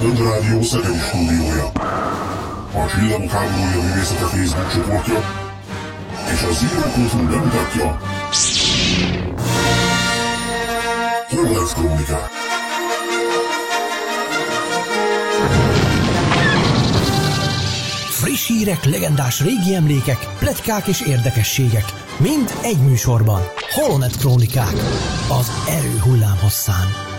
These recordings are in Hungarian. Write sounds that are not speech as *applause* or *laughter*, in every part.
Rádió Szegedi stúdiója. A Csillagok háborúja művészete Facebook csoportja és a Zero Kultúr bemutatja Hornet Krónikák. Friss hírek, legendás régi emlékek, pletykák és érdekességek. Mind egy műsorban. Holonet Krónikák. Az erő hullám hosszán.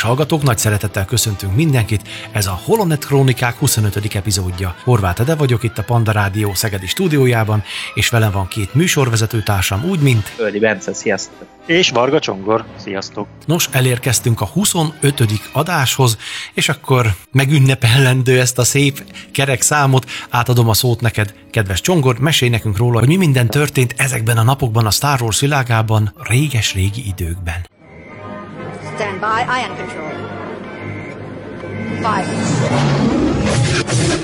Kedves hallgatók, nagy szeretettel köszöntünk mindenkit. Ez a Holonet Krónikák 25. epizódja. Horváth Ede vagyok itt a Panda Rádió Szegedi stúdiójában, és velem van két műsorvezető társam, úgy, mint... Öldi Bence, sziasztok! És Varga Csongor, sziasztok! Nos, elérkeztünk a 25. adáshoz, és akkor megünnepellendő ezt a szép kerek számot, átadom a szót neked, kedves Csongor, mesélj nekünk róla, hogy mi minden történt ezekben a napokban a Star Wars világában, réges-régi időkben. Stand by, ion control. Five.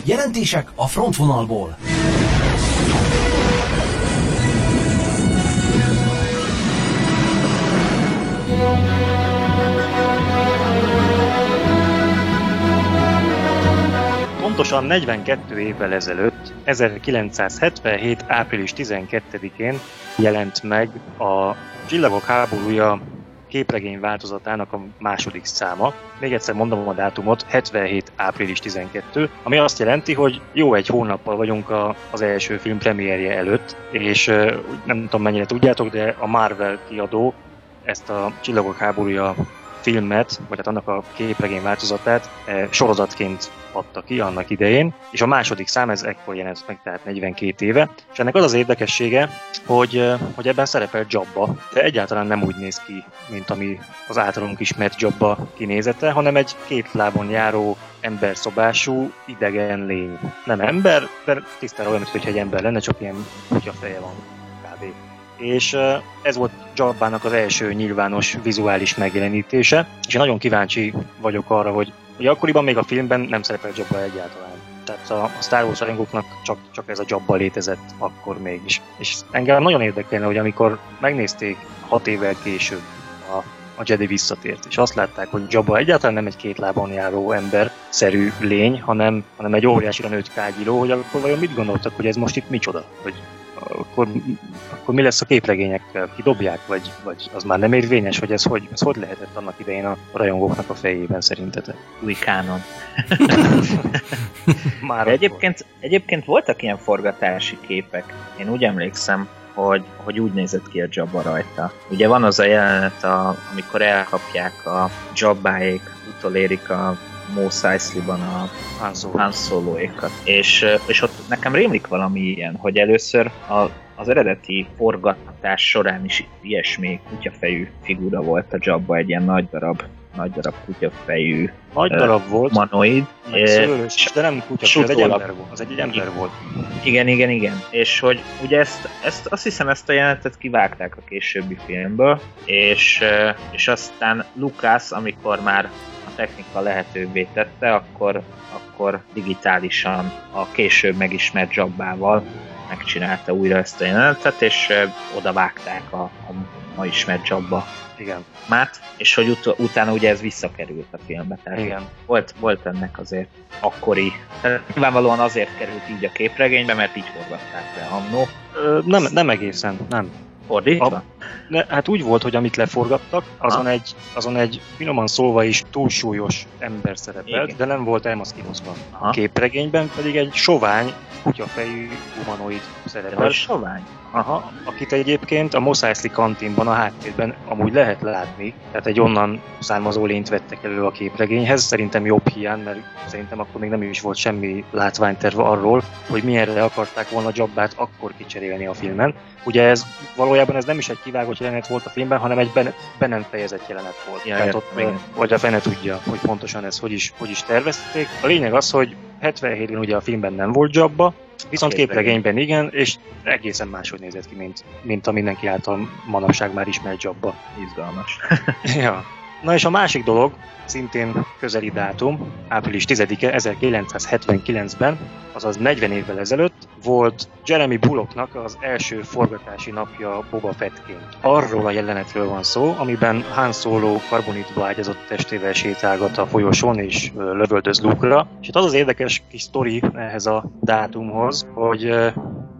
Jelentések a frontvonalból. Pontosan 42 évvel ezelőtt, 1977. április 12-én jelent meg a Csillagok háborúja képregény változatának a második száma. Még egyszer mondom a dátumot, 77. április 12, ami azt jelenti, hogy jó egy hónappal vagyunk a, az első film premierje előtt, és nem tudom mennyire tudjátok, de a Marvel kiadó ezt a Csillagok háborúja filmet, vagy hát annak a képregény változatát e, sorozatként adta ki annak idején, és a második szám ez ekkor jelent meg, tehát 42 éve, és ennek az az érdekessége, hogy, e, hogy ebben szerepel Jabba, de egyáltalán nem úgy néz ki, mint ami az általunk ismert Jabba kinézete, hanem egy két lábon járó emberszobású idegen lény. Nem ember, de tisztára olyan, mintha egy ember lenne, csak ilyen kutyafeje van kb és ez volt Jabbának az első nyilvános vizuális megjelenítése, és én nagyon kíváncsi vagyok arra, hogy ugye akkoriban még a filmben nem szerepel Jabba egyáltalán. Tehát a, Star Wars rajongóknak csak, csak ez a Jabba létezett akkor mégis. És engem nagyon érdekelne, hogy amikor megnézték hat évvel később a, a Jedi visszatért, és azt látták, hogy Jabba egyáltalán nem egy két lábon járó ember-szerű lény, hanem, hanem egy óriási nőtt kágyiló, hogy akkor vajon mit gondoltak, hogy ez most itt micsoda? Hogy akkor, akkor mi lesz a képregényekkel? Kidobják, vagy, vagy az már nem érvényes, hogy ez hogy, ez hogy lehetett annak idején a rajongóknak a fejében szerintetek? Új kánon. *laughs* már egyébként, egyébként voltak ilyen forgatási képek. Én úgy emlékszem, hogy, hogy úgy nézett ki a Jabba rajta. Ugye van az a jelenet, a, amikor elkapják a Jabbáék, utolérik a Mos Eisley-ban a Han Solo-ékat. És, és ott nekem rémlik valami ilyen, hogy először a, az eredeti forgatás során is ilyesmi kutyafejű figura volt a Jabba, egy ilyen nagy darab nagy darab kutyafejű nagy darab uh, volt, manoid. Szőrös, de nem kutyafejű, egy ember volt. Az egy ember volt. Igen, igen, igen. És hogy ugye ezt, ezt azt hiszem ezt a jelenetet kivágták a későbbi filmből, és, és aztán Lucas, amikor már technika lehetővé tette, akkor, akkor digitálisan a később megismert Jabbával megcsinálta újra ezt a jelenetet, és oda vágták a, a ma ismert Jabba igen. Mát, és hogy ut- utána ugye ez visszakerült a filmbe. Tehát Igen. Volt, volt ennek azért akkori, tehát nyilvánvalóan azért került így a képregénybe, mert így forgatták le annó. Nem, nem egészen, nem. Fordítva? A, ne, hát úgy volt, hogy amit leforgattak, azon egy, azon egy finoman szólva is túlsúlyos ember szerepelt, Igen. de nem volt elmaszkírozva. A képregényben pedig egy sovány, kutyafejű humanoid szerepel. Sovány? Aha, akit egyébként a Mos Eisley kantinban a háttérben amúgy lehet látni, tehát egy onnan származó lényt vettek elő a képregényhez, szerintem jobb hiány, mert szerintem akkor még nem is volt semmi látványterve arról, hogy milyenre akarták volna Jabbát akkor kicserélni a filmen. Ugye ez valójában ez nem is egy kivágott jelenet volt a filmben, hanem egy be, be nem fejezett jelenet volt. Ja, tehát ott még, vagy a fene tudja, hogy pontosan ez hogy is, hogy is tervezték. A lényeg az, hogy 77-ben ugye a filmben nem volt Jabba, Viszont képregényben igen, és egészen máshogy nézett ki, mint, mint a mindenki által manapság már ismert jobba. Izgalmas. *laughs* ja. Na és a másik dolog, szintén közeli dátum, április 10-e 1979-ben, azaz 40 évvel ezelőtt volt Jeremy Bullocknak az első forgatási napja Boba Fettként. Arról a jelenetről van szó, amiben Han Solo karbonitba ágyazott testével sétálgat a folyosón és lövöldöz Luke-ra. És itt az az érdekes kis sztori ehhez a dátumhoz, hogy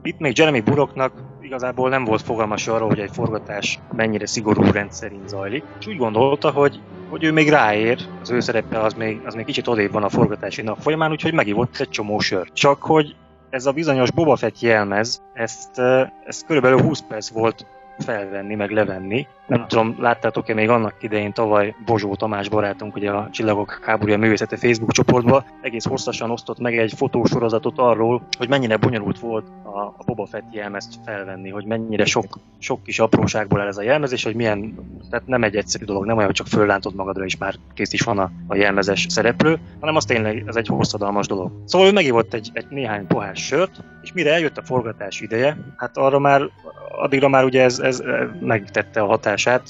itt még Jeremy Bullocknak igazából nem volt fogalmas arról, hogy egy forgatás mennyire szigorú rendszerint zajlik, és úgy gondolta, hogy hogy ő még ráér, az ő szerepe az még, az még kicsit odébb van a forgatási nap folyamán, úgyhogy megívott egy csomó sört. Csak hogy ez a bizonyos Boba Fett jelmez, ezt, ezt körülbelül 20 perc volt felvenni, meg levenni. Nem tudom, láttátok-e még annak idején tavaly Bozsó Tamás barátunk, ugye a Csillagok háborúja művészete Facebook csoportban egész hosszasan osztott meg egy fotósorozatot arról, hogy mennyire bonyolult volt a, a Boba Fett jelmezt felvenni, hogy mennyire sok, sok kis apróságból el ez a jelmez, és hogy milyen, tehát nem egy egyszerű dolog, nem olyan, hogy csak föllántod magadra, és már kész is van a, a jelmezes szereplő, hanem az tényleg ez egy hosszadalmas dolog. Szóval ő megívott egy, egy néhány pohár sört, és mire eljött a forgatás ideje, hát arra már addigra már ugye ez, ez megtette a hatását,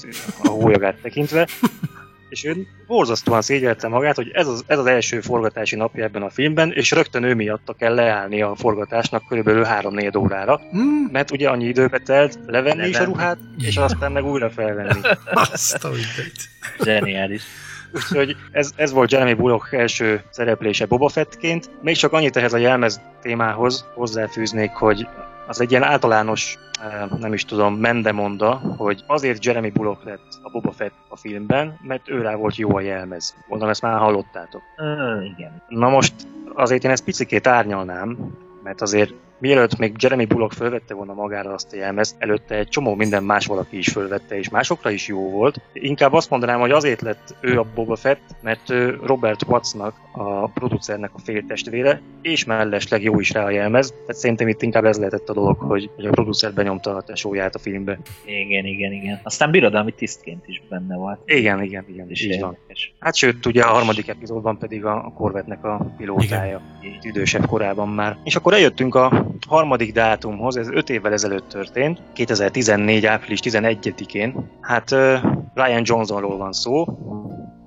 a hólyagát tekintve, és ő borzasztóan szégyelte magát, hogy ez az, ez az első forgatási napja ebben a filmben, és rögtön ő miatta kell leállni a forgatásnak körülbelül 3-4 órára, mm. mert ugye annyi időbe telt levenni Leven. is a ruhát, és aztán meg újra felvenni. *laughs* Azt a Zseniális. Úgyhogy ez, ez volt Jeremy Bullock első szereplése Boba Fettként. Még csak annyit ehhez a jelmez témához hozzáfűznék, hogy az egy ilyen általános, eh, nem is tudom, mendemonda, hogy azért Jeremy Bullock lett a Boba Fett a filmben, mert őrá volt jó a jelmez. Mondom, ezt már hallottátok. Uh, igen. Na most azért én ezt picikét árnyalnám, mert azért mielőtt még Jeremy Bullock fölvette volna magára azt a jelmezt, előtte egy csomó minden más valaki is fölvette, és másokra is jó volt. Inkább azt mondanám, hogy azért lett ő a Boba Fett, mert Robert Wattsnak, a producernek a féltestvére, és mellesleg jó is rá a jelmez. Tehát szerintem itt inkább ez lehetett a dolog, hogy, hogy a producer benyomta a tesóját a filmbe. Igen, igen, igen. Aztán birodalmi tisztként is benne volt. Igen, igen, igen. És így van. Hát sőt, ugye a harmadik epizódban pedig a, a Corvette-nek a pilótája, idősebb korában már. És akkor eljöttünk a harmadik dátumhoz, ez 5 évvel ezelőtt történt, 2014. április 11-én. Hát Ryan Johnsonról van szó,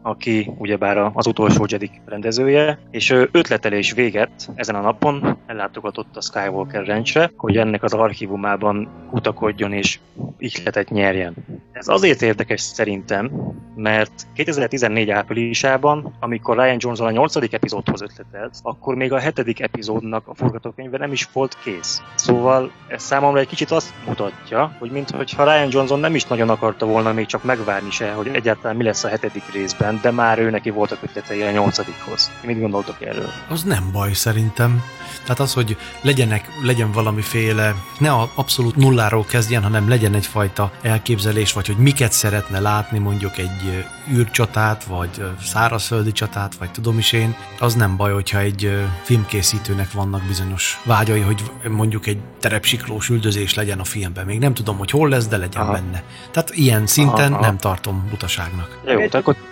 aki ugyebár az utolsó Jedi rendezője, és ötletelés véget ezen a napon ellátogatott a Skywalker Ranchre, hogy ennek az archívumában kutakodjon és ihletet nyerjen. Ez azért érdekes szerintem, mert 2014 áprilisában, amikor Ryan Johnson a 8. epizódhoz ötletelt, akkor még a 7. epizódnak a forgatókönyve nem is volt kész. Szóval ez számomra egy kicsit azt mutatja, hogy mintha Ryan Johnson nem is nagyon akarta volna még csak megvárni se, hogy egyáltalán mi lesz a hetedik részben, de már ő neki voltak ötletei a nyolcadikhoz. Mit gondoltok erről? Az nem baj szerintem. Tehát az, hogy legyenek, legyen valamiféle, ne a abszolút nulláról kezdjen, hanem legyen egyfajta elképzelés, vagy hogy miket szeretne látni mondjuk egy űrcsatát, vagy szárazföldi csatát, vagy tudom is én, az nem baj, hogyha egy filmkészítőnek vannak bizonyos vágyai, hogy mondjuk egy terepsiklós üldözés legyen a filmben. Még nem tudom, hogy hol lesz, de legyen Aha. benne. Tehát ilyen szinten Aha. nem tartom butaságnak. Jó, egy,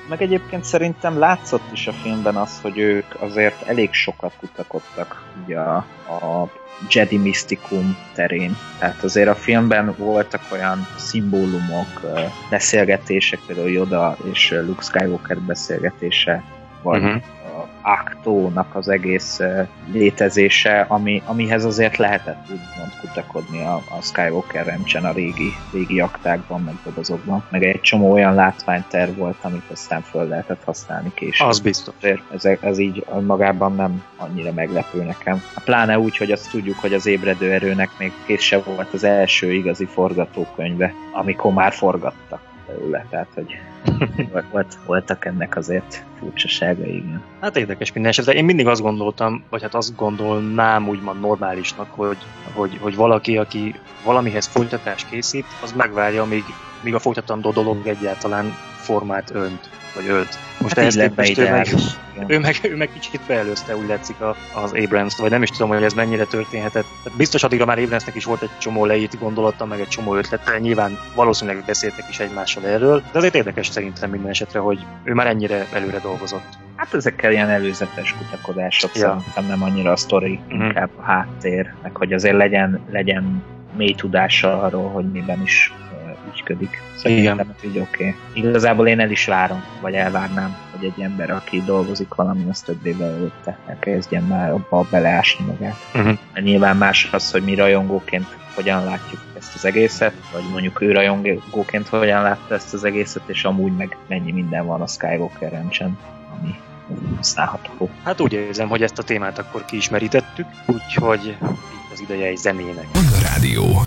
meg egyébként szerintem látszott is a filmben az, hogy ők azért elég sokat kutakodtak ugye a, a Jedi misztikum terén. Tehát azért a filmben voltak olyan szimbólumok, beszélgetések, például Yoda és Luke Skywalker beszélgetése, vagy uh-huh. Aktónak az egész létezése, ami, amihez azért lehetett úgymond kutakodni a, a Skywalker rendsen a régi, régi aktákban, meg dobozokban. Meg egy csomó olyan látványterv volt, amit aztán föl lehetett használni később. Az biztos. Ez, ez így magában nem annyira meglepő nekem. Pláne úgy, hogy azt tudjuk, hogy az ébredő erőnek még később volt az első igazi forgatókönyve, amikor már forgattak belőle, tehát hogy volt, voltak ennek azért furcsasága, igen. Hát érdekes minden esetre. Én mindig azt gondoltam, vagy hát azt gondolnám úgymond normálisnak, hogy, hogy, hogy valaki, aki valamihez folytatást készít, az megvárja, míg, míg a folytatandó dolog egyáltalán formát önt vagy ölt. Most hát ehhez képest ő meg, ő, meg, ő meg kicsit beelőzte, úgy látszik az abrams vagy nem is tudom, hogy ez mennyire történhetett. Biztos addigra már Abramsnek is volt egy csomó leírt gondolata, meg egy csomó ötlete, nyilván valószínűleg beszéltek is egymással erről, de azért érdekes szerintem minden esetre, hogy ő már ennyire előre dolgozott. Hát ezekkel ilyen előzetes kutakodások ja. szerintem nem annyira a sztori, uh-huh. inkább a háttér, meg hogy azért legyen, legyen mély tudása arról, hogy miben is ügyködik. Szerintem ez így oké. Okay. Igazából én el is várom, vagy elvárnám, hogy egy ember, aki dolgozik valami, azt több évvel előtte elkezdjen már abba beleásni magát. Uh-huh. Nyilván más az, hogy mi rajongóként hogyan látjuk ezt az egészet, vagy mondjuk ő rajongóként hogyan látta ezt az egészet, és amúgy meg mennyi minden van a Skywalker rendsen, ami használható. Hát úgy érzem, hogy ezt a témát akkor kiismerítettük, úgyhogy itt az ideje egy zenének. A Rádió.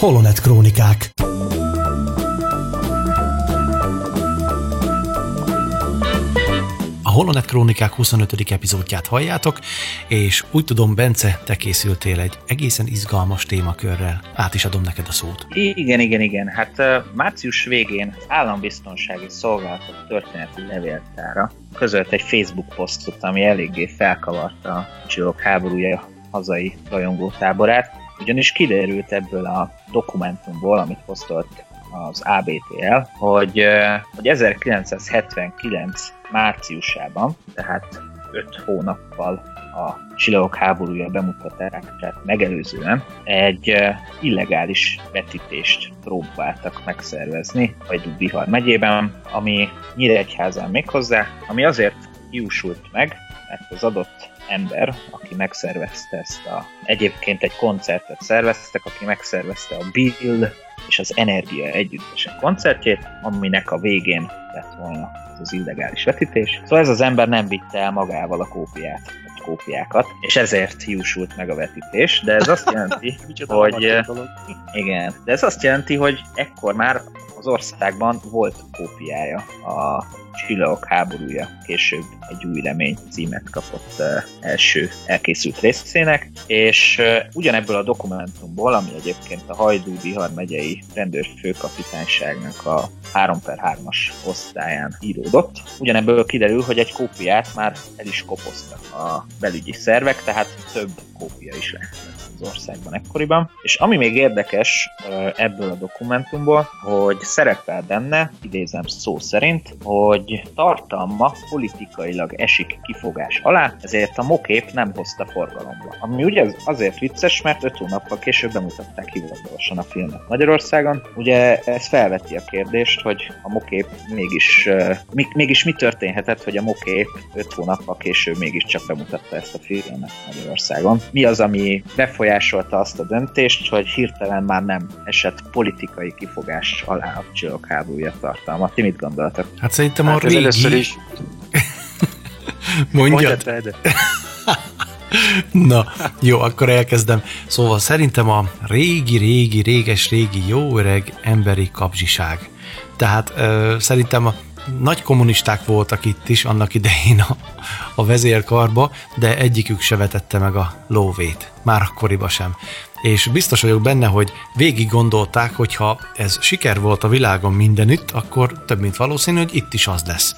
Holonet Krónikák A Holonet Krónikák 25. epizódját halljátok, és úgy tudom, Bence, te készültél egy egészen izgalmas témakörrel. Át is adom neked a szót. Igen, igen, igen. Hát március végén az Állambiztonsági Szolgálat történeti levéltára közölt egy Facebook posztot, ami eléggé felkavarta a csillók háborúja hazai rajongótáborát ugyanis kiderült ebből a dokumentumból, amit posztolt az ABTL, hogy, hogy 1979 márciusában, tehát 5 hónappal a Csillagok háborúja bemutatását megelőzően egy illegális vetítést próbáltak megszervezni vagy Bihar megyében, ami Nyíregyházán még hozzá, ami azért jósult meg, mert az adott ember, aki megszervezte ezt a... Egyébként egy koncertet szerveztek, aki megszervezte a Bill és az Energia együttesen koncertjét, aminek a végén lett volna ez az illegális vetítés. Szóval ez az ember nem vitte el magával a kópiát, a kópiákat, és ezért hiúsult meg a vetítés, de ez azt jelenti, *laughs* hogy... Igen, de ez azt jelenti, hogy ekkor már az országban volt kópiája a Csillagok háborúja később egy új remény címet kapott első elkészült részének, és ugyanebből a dokumentumból, ami egyébként a Hajdú Bihar megyei rendőrfőkapitányságnak a 3 per 3-as osztályán íródott, ugyanebből kiderül, hogy egy kópiát már el is kopoztak a belügyi szervek, tehát több kópia is lehet az országban ekkoriban. És ami még érdekes ebből a dokumentumból, hogy szerepel benne, idézem szó szerint, hogy tartalma politikailag esik kifogás alá, ezért a mokép nem hozta forgalomba. Ami ugye azért vicces, mert öt hónappal később bemutatták hivatalosan a filmet Magyarországon. Ugye ez felveti a kérdést, hogy a mokép mégis, mégis mi történhetett, hogy a mokép öt hónappal később mégiscsak bemutatta ezt a filmet Magyarországon. Mi az, ami befolyásolta befolyásolta azt a döntést, hogy hirtelen már nem esett politikai kifogás alá a csillagok háborúja tartalma. Ti mit gondoltak? Hát szerintem hát a régi... először is... *laughs* Mondjad. Mondjad *laughs* Na, jó, akkor elkezdem. Szóval szerintem a régi, régi, réges, régi, jó öreg emberi kapzsiság. Tehát ö, szerintem a nagy kommunisták voltak itt is annak idején a, a vezérkarba, de egyikük se vetette meg a lóvét. Már akkoriban sem. És biztos vagyok benne, hogy végig gondolták, hogy ha ez siker volt a világon mindenütt, akkor több mint valószínű, hogy itt is az lesz.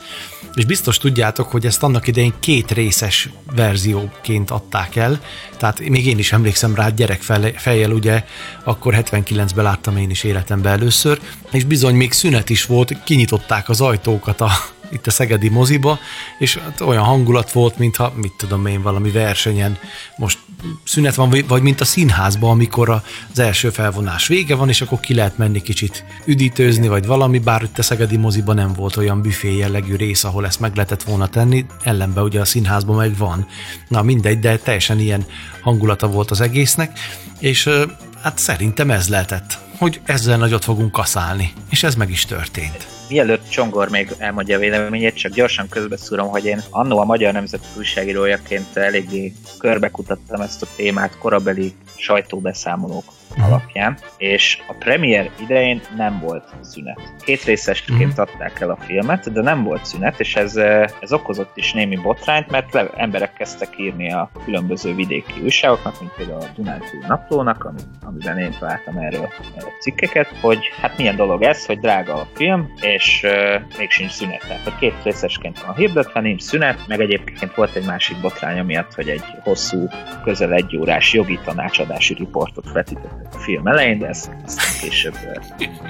És biztos tudjátok, hogy ezt annak idején két részes verzióként adták el, tehát még én is emlékszem rá gyerek fejjel, ugye, akkor 79-ben láttam én is életemben először, és bizony még szünet is volt, kinyitották az ajtókat a, itt a Szegedi moziba, és hát olyan hangulat volt, mintha, mit tudom én, valami versenyen most szünet van, vagy mint a színházban, amikor az első felvonás vége van, és akkor ki lehet menni kicsit üdítőzni, vagy valami, bár itt a Szegedi moziban nem volt olyan büfé jellegű rész, ahol ezt meg lehetett volna tenni, ellenben ugye a színházban meg van. Na mindegy, de teljesen ilyen hangulata volt az egésznek, és hát szerintem ez lehetett, hogy ezzel nagyot fogunk kaszálni, és ez meg is történt mielőtt Csongor még elmondja a véleményét, csak gyorsan közbeszúrom, hogy én annó a Magyar Nemzet újságírójaként eléggé körbekutattam ezt a témát korabeli sajtóbeszámolók uh-huh. alapján, és a premier idején nem volt szünet. Két részesként uh-huh. adták el a filmet, de nem volt szünet, és ez, eh, ez okozott is némi botrányt, mert le, emberek kezdtek írni a különböző vidéki újságoknak, mint például a Dunántúl naplónak, ami, amiben én találtam erről cikkeket, hogy hát milyen dolog ez, hogy drága a film, és uh, még sincs szünet. Tehát a két részesként van hirdetve, nincs szünet, meg egyébként volt egy másik botrány miatt, hogy egy hosszú, közel egy órás jogi tanácsadási riportot vetített a film elején, de ezt, ezt később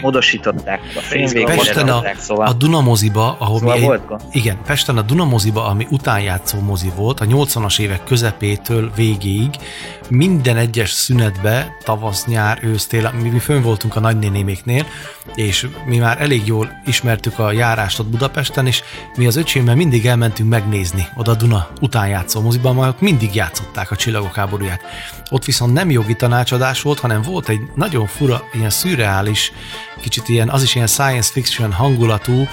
módosították a. Pesten a, szóval, a Dunamoziba, ahol szóval mi volt, igen, Pesten a Dunamoziba, ami utánjátszó mozi volt, a 80-as évek közepétől végéig, minden egyes szünetbe, tavasz, nyár, ősz, tél, mi, mi fönn voltunk a nagynénéméknél, és mi már elég jól ismertük a járást ott Budapesten, és mi az öcsémmel mindig elmentünk megnézni oda a Duna utánjátszó moziba, majd mindig játszották a csillagok háborúját. Ott viszont nem jogi tanácsadás volt, hanem volt egy nagyon fura, ilyen szürreális, kicsit ilyen, az is ilyen science fiction hangulatú,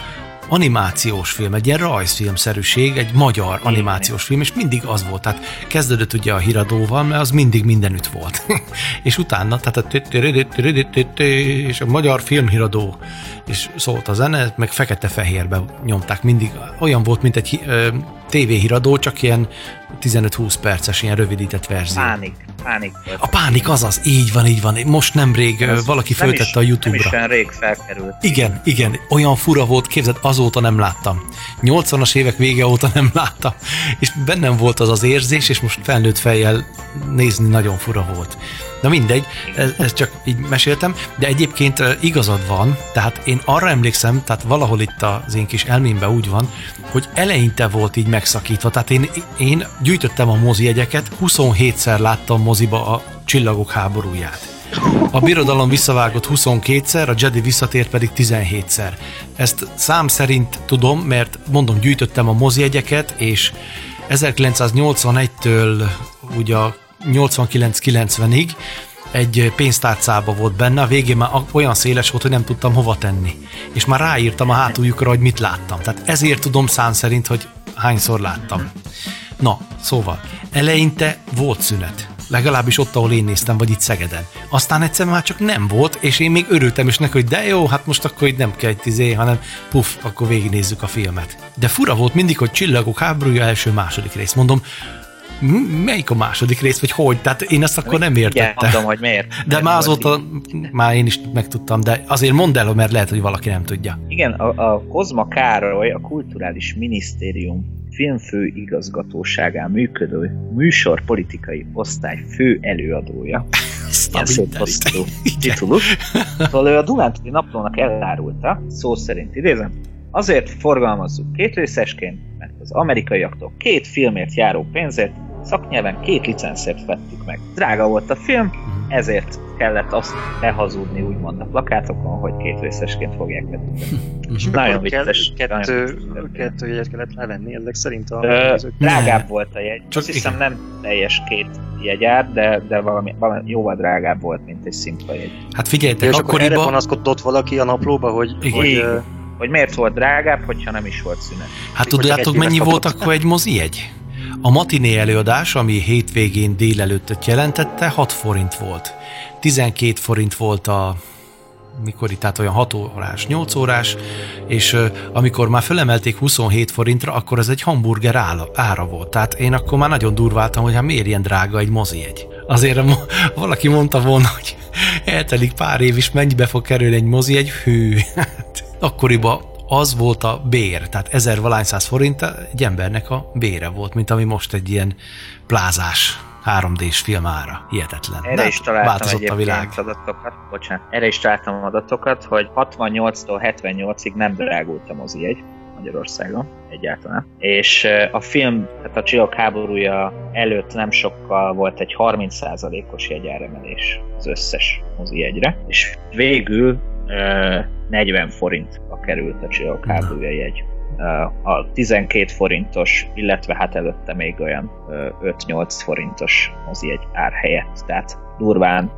animációs film, egy ilyen rajzfilmszerűség, egy magyar animációs film, és mindig az volt. Tehát kezdődött ugye a híradóval, mert az mindig mindenütt volt. *laughs* és utána, tehát a és a magyar filmhíradó, és szólt a zene, meg fekete-fehérbe nyomták mindig. Olyan volt, mint egy tévéhíradó, csak ilyen 15-20 perces, ilyen rövidített verzió. Pánik. Pánik. A pánik azaz, így van, így van. Most nemrég Ez valaki föltette a YouTube-ra. Nem is rég felkerült. Igen, igen, olyan fura volt, képzeld, azóta nem láttam. 80-as évek vége óta nem láttam. És bennem volt az az érzés, és most felnőtt fejjel nézni nagyon fura volt. Na mindegy, ezt ez csak így meséltem, de egyébként igazad van, tehát én arra emlékszem, tehát valahol itt az én kis elmémben úgy van, hogy eleinte volt így megszakítva, tehát én, én gyűjtöttem a mozi jegyeket, 27-szer láttam moziba a Csillagok háborúját. A birodalom visszavágott 22-szer, a Jedi visszatért pedig 17-szer. Ezt szám szerint tudom, mert mondom, gyűjtöttem a mozi jegyeket, és 1981-től ugye 89-90-ig egy pénztárcába volt benne, a végén már olyan széles volt, hogy nem tudtam hova tenni. És már ráírtam a hátuljukra, hogy mit láttam. Tehát ezért tudom szám szerint, hogy hányszor láttam. Na, szóval, eleinte volt szünet. Legalábbis ott, ahol én néztem, vagy itt Szegeden. Aztán egyszer már csak nem volt, és én még örültem is neki, hogy de jó, hát most akkor itt nem kell egy tizé, hanem puff, akkor végignézzük a filmet. De fura volt mindig, hogy Csillagok háborúja első-második rész. Mondom, melyik a második rész, vagy hogy? Tehát én ezt akkor nem értettem. Igen, mondom, hogy miért. De miért már azóta, már én is megtudtam, de azért mondd el, mert lehet, hogy valaki nem tudja. Igen, a, a Kozma Károly, a Kulturális Minisztérium filmfő igazgatóságán működő műsorpolitikai osztály fő előadója. *laughs* titulus. Szóval ő a Dunántúli naplónak elárulta, szó szerint idézem, azért forgalmazzuk két részesként, mert az amerikaiaktól két filmért járó pénzért szaknyelven két licenszért vettük meg. Drága volt a film, mhm. ezért kellett azt behazudni úgymond a plakátokon, hogy két részesként fogják vetíteni. És nagyon vicces. Kettő, kettő jegyet kellett levenni, ezek szerint a... Ö, drágább volt a jegy. Csak Azt hiszem nem teljes két jegyár, de, de valami, valami jóval drágább volt, mint egy szimpla jegy. Hát figyeljetek, és akkor erre panaszkodott valaki a naplóba, hogy, Igen. hogy, hogy miért volt drágább, hogyha nem is volt szünet. Hát tudjátok, mennyi volt akkor egy mozi jegy? A matiné előadás, ami hétvégén délelőttet jelentette, 6 forint volt. 12 forint volt a mikor itt, tehát olyan 6 órás, 8 órás, és amikor már fölemelték 27 forintra, akkor ez egy hamburger ára, ára volt. Tehát én akkor már nagyon durváltam, hogy hát miért ilyen drága egy mozi egy. Azért valaki mondta volna, hogy eltelik pár év is, mennyibe fog kerülni egy mozi egy hű. *laughs* Hát, akkoriban az volt a bér, tehát ezer valányszáz forint egy embernek a bére volt, mint ami most egy ilyen plázás 3D-s film ára. Hihetetlen. Erre is találtam a világ. adatokat, bocsánat, erre is találtam adatokat, hogy 68-tól 78-ig nem drágult a mozi egy Magyarországon egyáltalán. És a film, tehát a Csillagok háborúja előtt nem sokkal volt egy 30%-os jegyáremelés az összes mozi egyre, és végül 40 forintba került a Csillagok háborúja jegy a 12 forintos, illetve hát előtte még olyan 5-8 forintos mozi egy ár helyett, tehát durván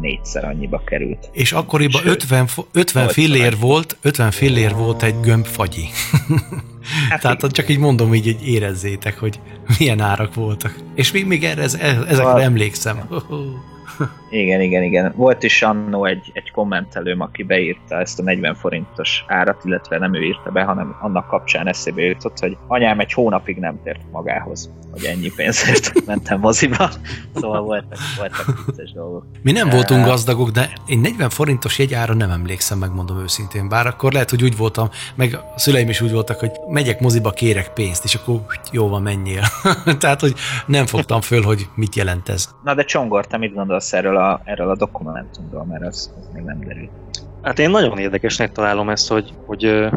négyszer annyiba került. És akkoriban Sőt, 50, 50 fillér volt, 50 fillér volt egy gömb fagyi. Hát *laughs* Tehát csak így mondom, így, így érezzétek, hogy milyen árak voltak. És még, még erre, ezekre a... emlékszem. Igen, igen, igen. Volt is annó egy, egy kommentelőm, aki beírta ezt a 40 forintos árat, illetve nem ő írta be, hanem annak kapcsán eszébe jutott, hogy anyám egy hónapig nem tért magához, hogy ennyi pénzért *laughs* mentem moziba. Szóval voltak, voltak vicces dolgok. Mi nem voltunk gazdagok, de én 40 forintos jegyára nem emlékszem, megmondom őszintén. Bár akkor lehet, hogy úgy voltam, meg a szüleim is úgy voltak, hogy megyek moziba, kérek pénzt, és akkor jó van, menjél. *laughs* Tehát, hogy nem fogtam föl, hogy mit jelent ez. Na de Csongor, te mit gondolsz erről a, erről a dokumentumról, mert az, az még nem derült. Hát én nagyon érdekesnek találom ezt, hogy, hogy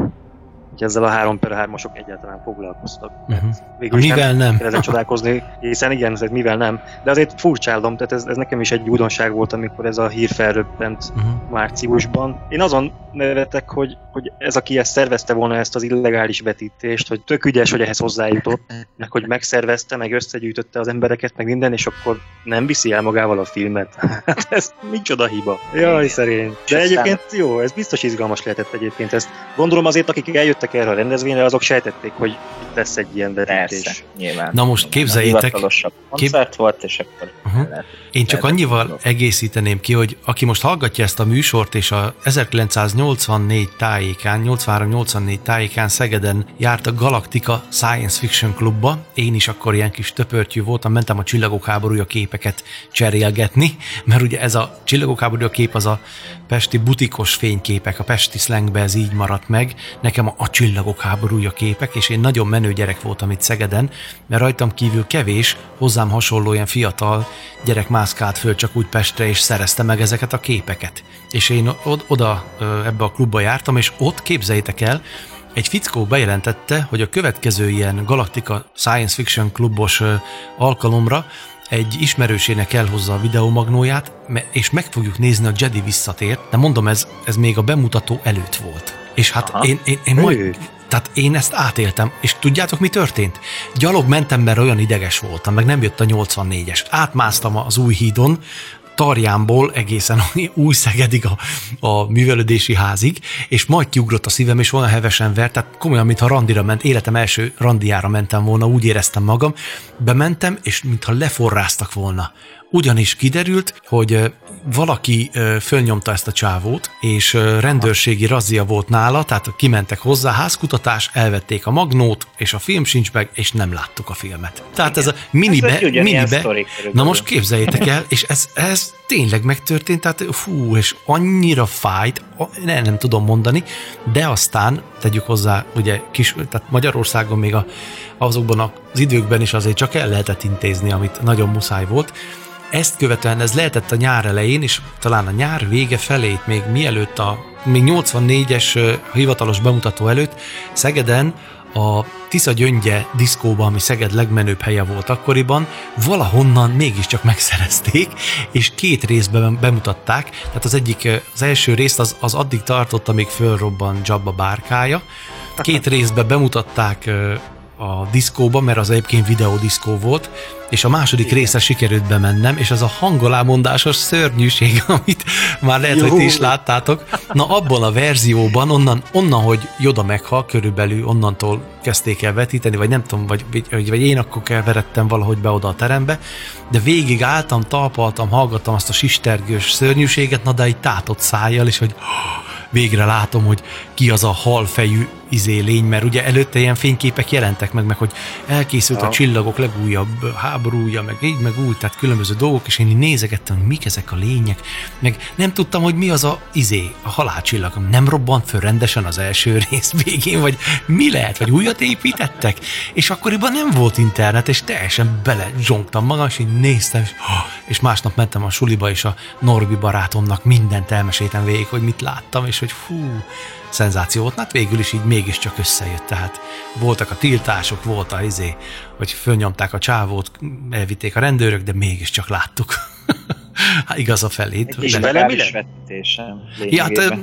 hogy ezzel a 3 per 3 egyáltalán foglalkoztak. Uh-huh. Végül mivel nem? nem. csodálkozni, hiszen igen, ez mivel nem. De azért furcsálom, tehát ez, ez nekem is egy újdonság volt, amikor ez a hír felröppent uh-huh. márciusban. Én azon nevetek, hogy, hogy ez, aki ezt szervezte volna ezt az illegális vetítést, hogy tök ügyes, hogy ehhez hozzájutott, meg hogy megszervezte, meg összegyűjtötte az embereket, meg minden, és akkor nem viszi el magával a filmet. Hát ez micsoda hiba. Jaj, szerény. De egyébként jó, ez biztos izgalmas lehetett egyébként. Ezt gondolom azért, akik eljöttek jöttek erre a rendezvényre, azok sejtették, hogy itt lesz egy ilyen vetítés. Persze, nyilván. Na most képzeljétek... koncert kép... volt, és akkor... Uh-huh. Lehet, Én csak annyival egészíteném ki, hogy aki most hallgatja ezt a műsort, és a 1984 tájékán, 83-84 tájékán Szegeden járt a Galactica Science Fiction Klubba, én is akkor ilyen kis töpörtyű voltam, mentem a Csillagok háborúja képeket cserélgetni, mert ugye ez a Csillagok háborúja kép az a pesti butikos fényképek, a pesti slangbe ez így maradt meg. Nekem a csillagok háborúja képek, és én nagyon menő gyerek voltam itt Szegeden, mert rajtam kívül kevés, hozzám hasonló ilyen fiatal gyerek mászkált föl csak úgy Pestre, és szerezte meg ezeket a képeket. És én oda ebbe a klubba jártam, és ott képzeljétek el, egy fickó bejelentette, hogy a következő ilyen Galactica Science Fiction klubos alkalomra egy ismerősének elhozza a videomagnóját, és meg fogjuk nézni a Jedi visszatért, de mondom, ez, ez még a bemutató előtt volt. És hát Aha. én, én, én majd, tehát én ezt átéltem, és tudjátok, mi történt? Gyalog mentem, mert olyan ideges voltam, meg nem jött a 84-es. Átmásztam az új hídon, Tarjánból egészen *laughs* új Szegedig a, a művelődési házig, és majd kiugrott a szívem, és olyan hevesen vert, tehát komolyan, mintha randira ment, életem első randiára mentem volna, úgy éreztem magam. Bementem, és mintha leforráztak volna. Ugyanis kiderült, hogy valaki fölnyomta ezt a csávót, és rendőrségi razzia volt nála, tehát kimentek hozzá, házkutatás, elvették a magnót, és a film sincs meg, és nem láttuk a filmet. Tehát Igen. ez a minibe, ez minibe, na most képzeljétek el, és ez, ez tényleg megtörtént, tehát fú, és annyira fájt, ne, nem tudom mondani, de aztán tegyük hozzá, ugye kis, tehát Magyarországon még a, azokban az időkben is azért csak el lehetett intézni, amit nagyon muszáj volt, ezt követően ez lehetett a nyár elején, és talán a nyár vége felét, még mielőtt a még 84-es hivatalos bemutató előtt Szegeden a Tisza Gyöngye diszkóban, ami Szeged legmenőbb helye volt akkoriban, valahonnan mégiscsak megszerezték, és két részben bemutatták. Tehát az egyik, az első részt az, az addig tartott, amíg fölrobban Jabba bárkája. Két részben bemutatták a diszkóba, mert az egyébként videódiszkó volt, és a második Igen. része sikerült bemennem, és az a hangolámondásos szörnyűség, *laughs* amit már lehet, Jó. hogy ti is láttátok. Na abban a verzióban, onnan, onnan, hogy Joda meghal, körülbelül onnantól kezdték el vetíteni, vagy nem tudom, vagy, vagy, vagy én akkor keveredtem valahogy be oda a terembe, de végig álltam, talpaltam, hallgattam azt a sistergős szörnyűséget, na de egy tátott szájjal, és hogy *gasps* végre látom, hogy ki az a halfejű izé lény, mert ugye előtte ilyen fényképek jelentek meg, meg hogy elkészült a csillagok legújabb háborúja, meg így, meg úgy, tehát különböző dolgok, és én így nézegettem, hogy mik ezek a lények, meg nem tudtam, hogy mi az a izé, a halálcsillag, nem robbant föl rendesen az első *laughs* rész végén, vagy mi lehet, vagy újat építettek, és akkoriban nem volt internet, és teljesen bele zsongtam magam, és így néztem, és, és másnap mentem a suliba, és a Norbi barátomnak mindent elmeséltem végig, hogy mit láttam, és hogy fú, szenzáció volt, hát végül is így mégiscsak összejött, tehát voltak a tiltások, volt a izé, hogy fölnyomták a csávót, elvitték a rendőrök, de mégiscsak láttuk. *laughs* Hát igaz a felét. Egy de vele mi Ja, hát,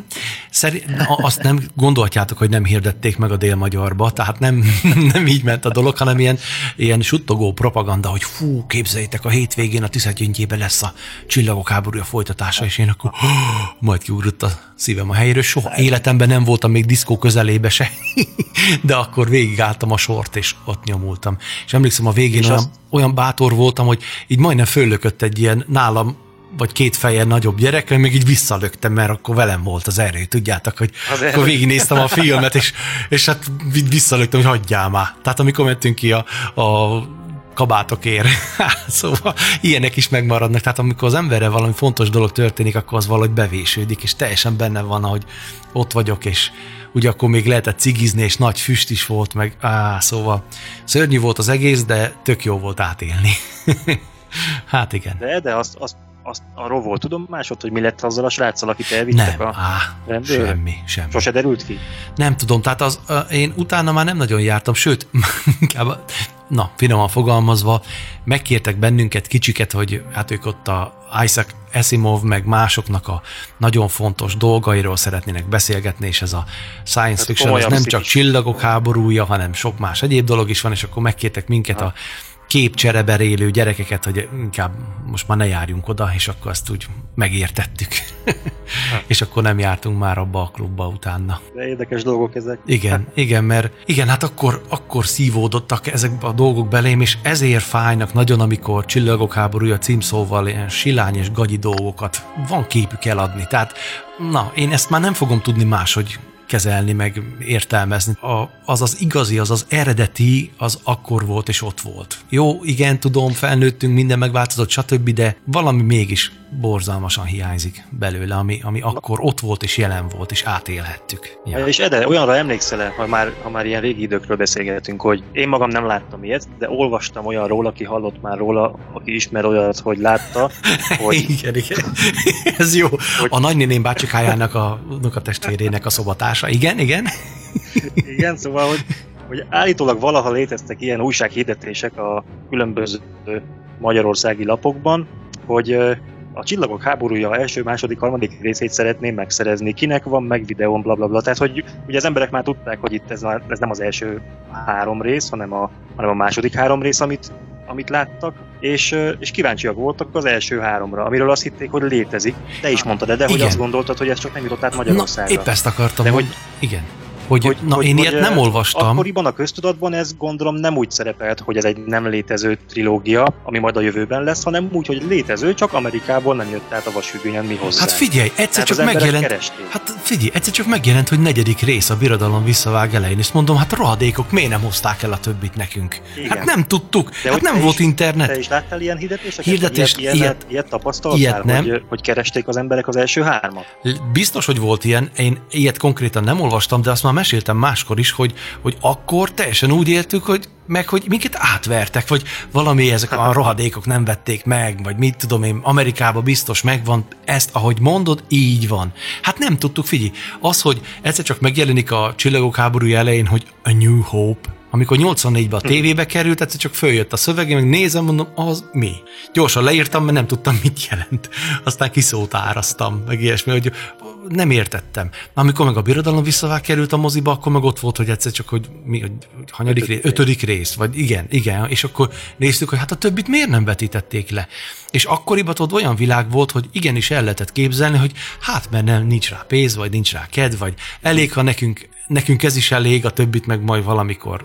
szerint, azt nem gondolhatjátok, hogy nem hirdették meg a délmagyarba, tehát nem, *laughs* nem így ment a dolog, hanem ilyen, ilyen suttogó propaganda, hogy fú, képzeljétek, a hétvégén a Tiszegyöngyében lesz a csillagok háborúja folytatása, és én akkor *gasps* majd kiugrott a szívem a helyéről. Soha életemben nem voltam még diszkó közelébe se, *laughs* de akkor végigálltam a sort, és ott nyomultam. És emlékszem, a végén olyan, azt... olyan bátor voltam, hogy így majdnem föllökött egy ilyen nálam vagy két feje nagyobb gyerekre, még így visszalöktem, mert akkor velem volt az erő, tudjátok, hogy az akkor erő. végignéztem a filmet, és, és hát visszalöktem, hogy hagyjál már. Tehát amikor mentünk ki a, a kabátokért. *laughs* szóval ilyenek is megmaradnak. Tehát amikor az emberre valami fontos dolog történik, akkor az valahogy bevésődik, és teljesen benne van, hogy ott vagyok, és ugye akkor még lehetett cigizni, és nagy füst is volt, meg á, szóval szörnyű volt az egész, de tök jó volt átélni. *laughs* hát igen. De, de azt, azt azt arról volt tudomásod, hogy mi lett azzal a sráccal, akit elvittek nem, a á, rendőr? semmi, semmi. Sose derült ki? Nem tudom, tehát az, én utána már nem nagyon jártam, sőt, *laughs* inkább, na, finoman fogalmazva, megkértek bennünket kicsiket, hogy hát ők ott a Isaac Asimov, meg másoknak a nagyon fontos dolgairól szeretnének beszélgetni, és ez a science hát fiction, ez nem csak csillagok háborúja, hanem sok más egyéb dolog is van, és akkor megkértek minket ha. a képcsereber élő gyerekeket, hogy inkább most már ne járjunk oda, és akkor azt úgy megértettük. *laughs* és akkor nem jártunk már abba a klubba utána. De érdekes dolgok ezek. Igen, *laughs* igen, mert igen, hát akkor, akkor szívódottak ezek a dolgok belém, és ezért fájnak nagyon, amikor Csillagok háborúja címszóval ilyen silány és gagyi dolgokat van képük eladni. Tehát, na, én ezt már nem fogom tudni máshogy kezelni, meg értelmezni. A, az az igazi, az az eredeti, az akkor volt és ott volt. Jó, igen, tudom, felnőttünk, minden megváltozott, stb., de valami mégis borzalmasan hiányzik belőle, ami, ami akkor ott volt és jelen volt, és átélhettük. Ja. És Ede, olyanra emlékszel -e, ha már, ha már ilyen régi időkről beszélgetünk, hogy én magam nem láttam ilyet, de olvastam olyanról, aki hallott már róla, aki ismer olyat, hogy látta, *laughs* hogy... igen, igen. *laughs* Ez jó. Hogy... A nagynéném bácsikájának a testvérének a szobatása. Igen, igen. *laughs* igen, szóval, hogy, hogy állítólag valaha léteztek ilyen újsághirdetések a különböző magyarországi lapokban, hogy a Csillagok háborúja első, második, harmadik részét szeretném megszerezni, kinek van meg videón, bla bla bla. Tehát, hogy ugye az emberek már tudták, hogy itt ez, a, ez nem az első három rész, hanem a, hanem a második három rész, amit, amit láttak, és, és kíváncsiak voltak az első háromra, amiről azt hitték, hogy létezik. Te is mondtad, de, de hogy azt gondoltad, hogy ez csak nem jutott át Magyarországra. Na, épp ezt akartam, de hogy, hogy igen. Hogy, hogy, na, hogy, én hogy ilyet nem olvastam. Akkoriban a köztudatban ez gondolom nem úgy szerepelt, hogy ez egy nem létező trilógia, ami majd a jövőben lesz, hanem úgy, hogy létező, csak Amerikából nem jött át a vasfüggönyen mi hozzá. Hát figyelj, egyszer csak megjelent. Keresték. Hát figyelj, egyszer csak megjelent, hogy negyedik rész a birodalom visszavág elején, és mondom, hát rohadékok, miért nem hozták el a többit nekünk? Igen. Hát nem tudtuk, De hát nem volt is, internet. Te is láttál ilyen hirdetéseket? Hirdetést, ilyet, ilyet, ilyet, ilyet tapasztaltál, ilyet nem. Hogy, hogy keresték az emberek az első hármat? Biztos, hogy volt ilyen, én ilyet konkrétan nem olvastam, de azt már meséltem máskor is, hogy, hogy akkor teljesen úgy éltük, hogy meg hogy minket átvertek, vagy valami ezek a rohadékok nem vették meg, vagy mit tudom én, Amerikában biztos megvan, ezt, ahogy mondod, így van. Hát nem tudtuk, figyelj, az, hogy egyszer csak megjelenik a csillagok háborúja elején, hogy a New Hope, amikor 84-ben a tévébe került, egyszer csak följött a szövege, meg nézem, mondom, az mi? Gyorsan leírtam, mert nem tudtam, mit jelent. Aztán kiszót áraztam, meg ilyesmi, hogy nem értettem. Amikor meg a birodalom visszavá került a moziba, akkor meg ott volt, hogy egyszer csak, hogy mi, hogy hanyadik ötödik rész, ötödik rész, vagy igen, igen, és akkor néztük, hogy hát a többit miért nem vetítették le. És akkoriban ott olyan világ volt, hogy igenis el lehetett képzelni, hogy hát mert nem, nincs rá pénz, vagy nincs rá kedv, vagy elég, ha nekünk nekünk ez is elég, a többit meg majd valamikor.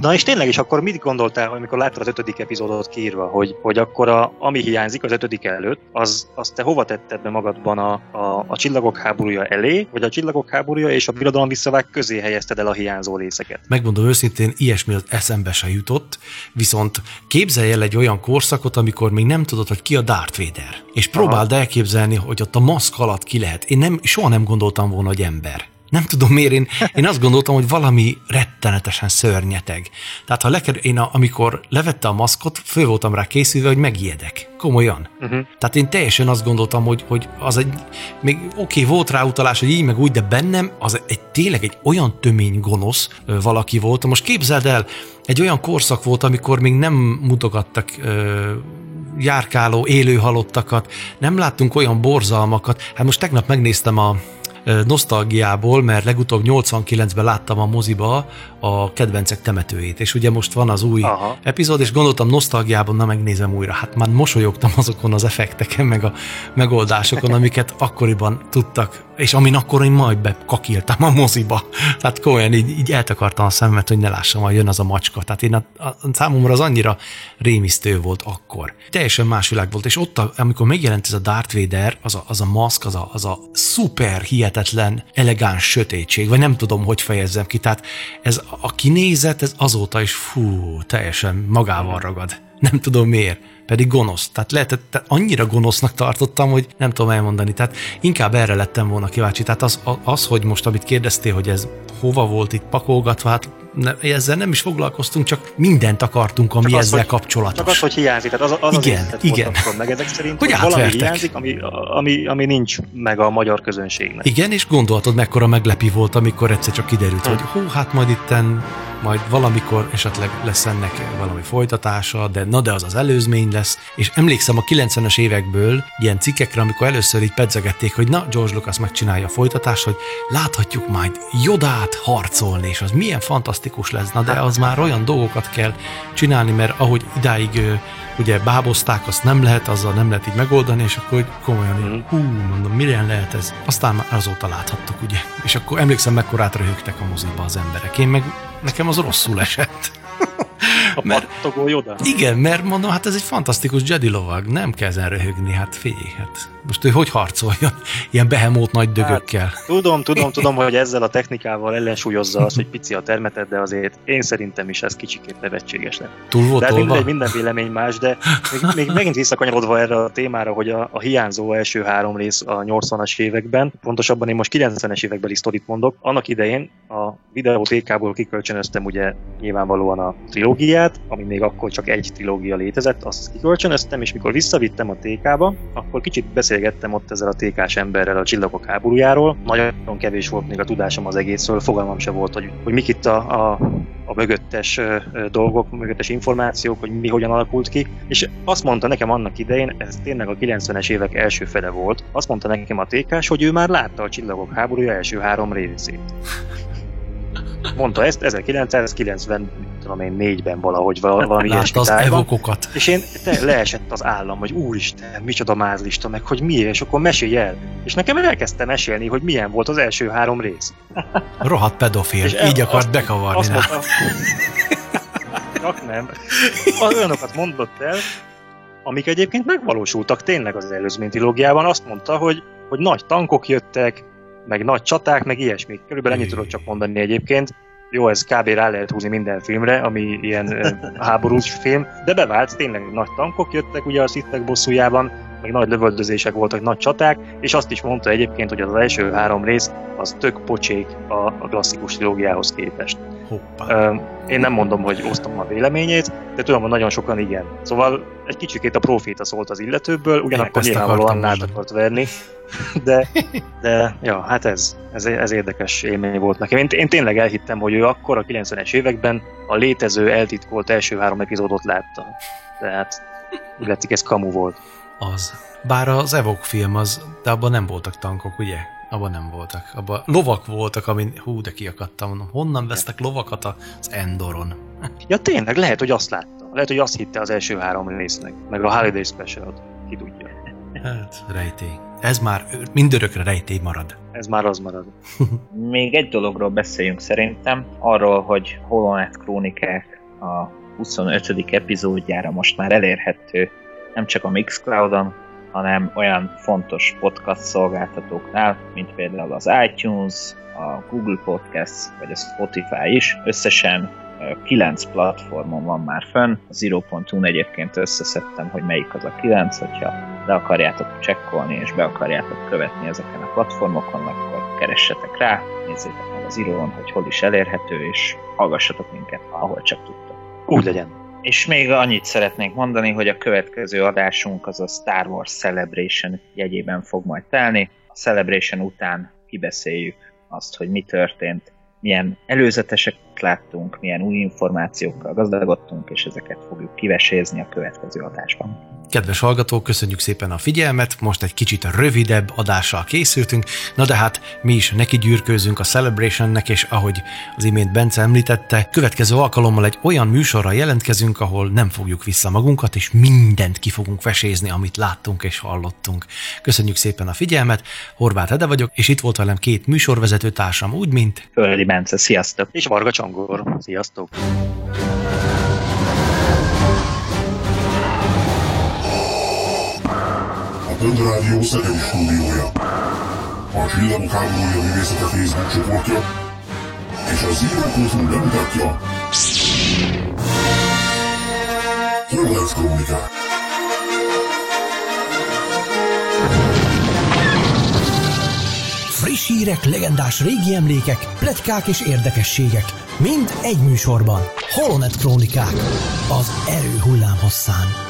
Na és tényleg is akkor mit gondoltál, amikor láttad az ötödik epizódot kiírva, hogy, hogy akkor a, ami hiányzik az ötödik előtt, az, az te hova tetted be magadban a, a, a csillagok háborúja elé, vagy a csillagok háborúja és a birodalom visszavág közé helyezted el a hiányzó részeket? Megmondom őszintén, ilyesmi az eszembe se jutott, viszont képzelj el egy olyan korszakot, amikor még nem tudod, hogy ki a Darth Vader. És próbáld Aha. elképzelni, hogy ott a maszk alatt ki lehet. Én nem, soha nem gondoltam volna, hogy ember. Nem tudom miért, én, én azt gondoltam, hogy valami rettenetesen szörnyeteg. Tehát ha lekerül, én a, amikor levette a maszkot, föl voltam rá készülve, hogy megijedek. Komolyan. Uh-huh. Tehát én teljesen azt gondoltam, hogy, hogy az egy, még oké, okay, volt rá utalás, hogy így meg úgy, de bennem az egy tényleg egy olyan tömény gonosz valaki volt. Most képzeld el, egy olyan korszak volt, amikor még nem mutogattak ö, járkáló, élő halottakat, nem láttunk olyan borzalmakat. Hát most tegnap megnéztem a, nosztalgiából, mert legutóbb 89-ben láttam a moziba a kedvencek temetőjét, és ugye most van az új Aha. epizód, és gondoltam nosztalgiában, na megnézem újra. Hát már mosolyogtam azokon az effekteken, meg a megoldásokon, amiket akkoriban tudtak és amin akkor én majd bekakiltam a moziba. Tehát komolyan így, így eltakartam a szememet, hogy ne lássam, hogy jön az a macska. Tehát én a, a, számomra az annyira rémisztő volt akkor. Teljesen más világ volt, és ott, amikor megjelent ez a Darth Vader, az a, az a maszk, az a, az a szuper, hihetetlen, elegáns sötétség, vagy nem tudom, hogy fejezzem ki. Tehát ez a kinézet, ez azóta is fú, teljesen magával ragad. Nem tudom miért pedig gonosz. Tehát lehetett, annyira gonosznak tartottam, hogy nem tudom elmondani. Tehát inkább erre lettem volna kíváncsi. Tehát az, az hogy most, amit kérdeztél, hogy ez hova volt itt pakolgatva, hát ne, ezzel nem is foglalkoztunk, csak mindent akartunk, ami csak ezzel az, kapcsolatos. Csak az, hogy hiányzik, tehát az, az igen, az igen. meg ezek szerint, hogy, hogy valami hiányzik, ami, ami, ami nincs meg a magyar közönségnek. Igen, és gondoltad, mekkora meglepi volt, amikor egyszer csak kiderült, hm. hogy hú, hát majd itten majd valamikor esetleg lesz ennek valami folytatása, de na de az az előzmény lesz. És emlékszem a 90-es évekből ilyen cikkekre, amikor először így pedzegették, hogy na, George Lucas megcsinálja a folytatást, hogy láthatjuk majd Jodát harcolni, és az milyen fantasztikus lesz. Na de az már olyan dolgokat kell csinálni, mert ahogy idáig ugye bábozták, azt nem lehet, azzal nem lehet így megoldani, és akkor komolyan, mm. hú, mondom, milyen lehet ez? Aztán már azóta láthattuk, ugye. És akkor emlékszem, mekkorát röhögtek a moziba az emberek. Én meg, nekem az rosszul esett. A mert, pattogó Yoda? Igen, mert mondom, hát ez egy fantasztikus Jedi lovag, nem kell ezen röhögni, hát figyelj, hát most ő hogy harcoljon *laughs* ilyen behemót nagy dögökkel? Hát, tudom, tudom, tudom, hogy ezzel a technikával ellensúlyozza az, hogy pici a termeted, de azért én szerintem is ez kicsikét nevetséges lett. Túl volt de mindegy, minden vélemény más, de még, még megint visszakanyarodva erre a témára, hogy a, a hiányzó első három rész a 80-as években, pontosabban én most 90-es évekbeli sztorit mondok, annak idején a videótékából kikölcsönöztem ugye nyilvánvalóan a trilógiát, ami még akkor csak egy trilógia létezett, azt kikölcsönöztem, és mikor visszavittem a TK-ba, akkor kicsit beszélgettem ott ezzel a TK-s emberrel a csillagok háborújáról. Nagyon kevés volt még a tudásom az egészről, fogalmam se volt, hogy, hogy mik itt a, a, a mögöttes dolgok, mögöttes információk, hogy mi hogyan alakult ki. És azt mondta nekem annak idején, ez tényleg a 90-es évek első fele volt, azt mondta nekem a TK-s, hogy ő már látta a csillagok háborúja első három részét. Mondta ezt 1990 tudom én, négyben valahogy valami ilyesmi az evokokat. És én te, leesett az állam, hogy úristen, micsoda mázlista, meg hogy miért, és akkor mesélj el. És nekem elkezdtem mesélni, hogy milyen volt az első három rész. Rohadt pedofil, és így el, akart azt, bekavarni. Azt mondta, csak nem. Olyanokat mondott el, amik egyébként megvalósultak tényleg az előzmény trilógiában. Azt mondta, hogy, hogy nagy tankok jöttek, meg nagy csaták, meg ilyesmi. Körülbelül ennyit tudok csak mondani egyébként. Jó, ez kb. rá lehet húzni minden filmre, ami ilyen *laughs* háborús film, de bevált, tényleg nagy tankok jöttek ugye a szittek bosszújában, meg nagy lövöldözések voltak, nagy csaták, és azt is mondta egyébként, hogy az első három rész az tök pocsék a, a klasszikus trilógiához képest. Hoppá. Én nem mondom, hogy osztom a véleményét, de tudom, hogy nagyon sokan igen. Szóval egy kicsikét a proféta szólt az illetőből, ugyanakkor nyilvánvalóan át akart verni, de, de ja, hát ez, ez, ez érdekes élmény volt nekem. Én, én tényleg elhittem, hogy ő akkor a 90-es években a létező eltitkolt első három epizódot látta. Tehát úgy látszik, ez kamu volt. Az. Bár az Evok film az, de abban nem voltak tankok, ugye? Abban nem voltak. Abban lovak voltak, amin hú, de kiakadtam. Honnan vesztek lovakat az Endoron? *laughs* ja tényleg, lehet, hogy azt látta. Lehet, hogy azt hitte az első három résznek. Meg a Holiday Special-ot. Ki tudja. Hát, rejtély. Ez már mindörökre rejtély marad. Ez már az marad. *laughs* Még egy dologról beszéljünk szerintem, arról, hogy Holonet Krónikák a 25. epizódjára most már elérhető nem csak a Mixcloudon, hanem olyan fontos podcast szolgáltatóknál, mint például az iTunes, a Google Podcast vagy a Spotify is. Összesen 9 platformon van már fönn. A Zero.hu egyébként összeszedtem, hogy melyik az a 9, hogyha le akarjátok csekkolni és be akarjátok követni ezeken a platformokon, akkor keressetek rá, nézzétek meg az Zero-on, hogy hol is elérhető, és hallgassatok minket, ahol csak tudtok. Úgy legyen. És még annyit szeretnék mondani, hogy a következő adásunk az a Star Wars Celebration jegyében fog majd telni. A Celebration után kibeszéljük azt, hogy mi történt, milyen előzeteseket láttunk, milyen új információkkal gazdagodtunk, és ezeket fogjuk kivesézni a következő adásban. Kedves hallgatók, köszönjük szépen a figyelmet, most egy kicsit rövidebb adással készültünk, na de hát mi is neki gyűrkőzünk a Celebrationnek, és ahogy az imént Bence említette, következő alkalommal egy olyan műsorra jelentkezünk, ahol nem fogjuk vissza magunkat, és mindent ki fogunk vesézni, amit láttunk és hallottunk. Köszönjük szépen a figyelmet, Horváth Ede vagyok, és itt volt velem két műsorvezető társam, úgy mint... Földi Bence, sziasztok! És Varga Csongor, sziasztok! Rádió Szegedi stúdiója. A Csillagok háborúja művészete Facebook csoportja és a Zero.hu bemutatja Horváth Krónikák. Friss hírek, legendás régi emlékek, pletykák és érdekességek. Mind egy műsorban. Holonet Krónikák. Az erő hullám hosszán.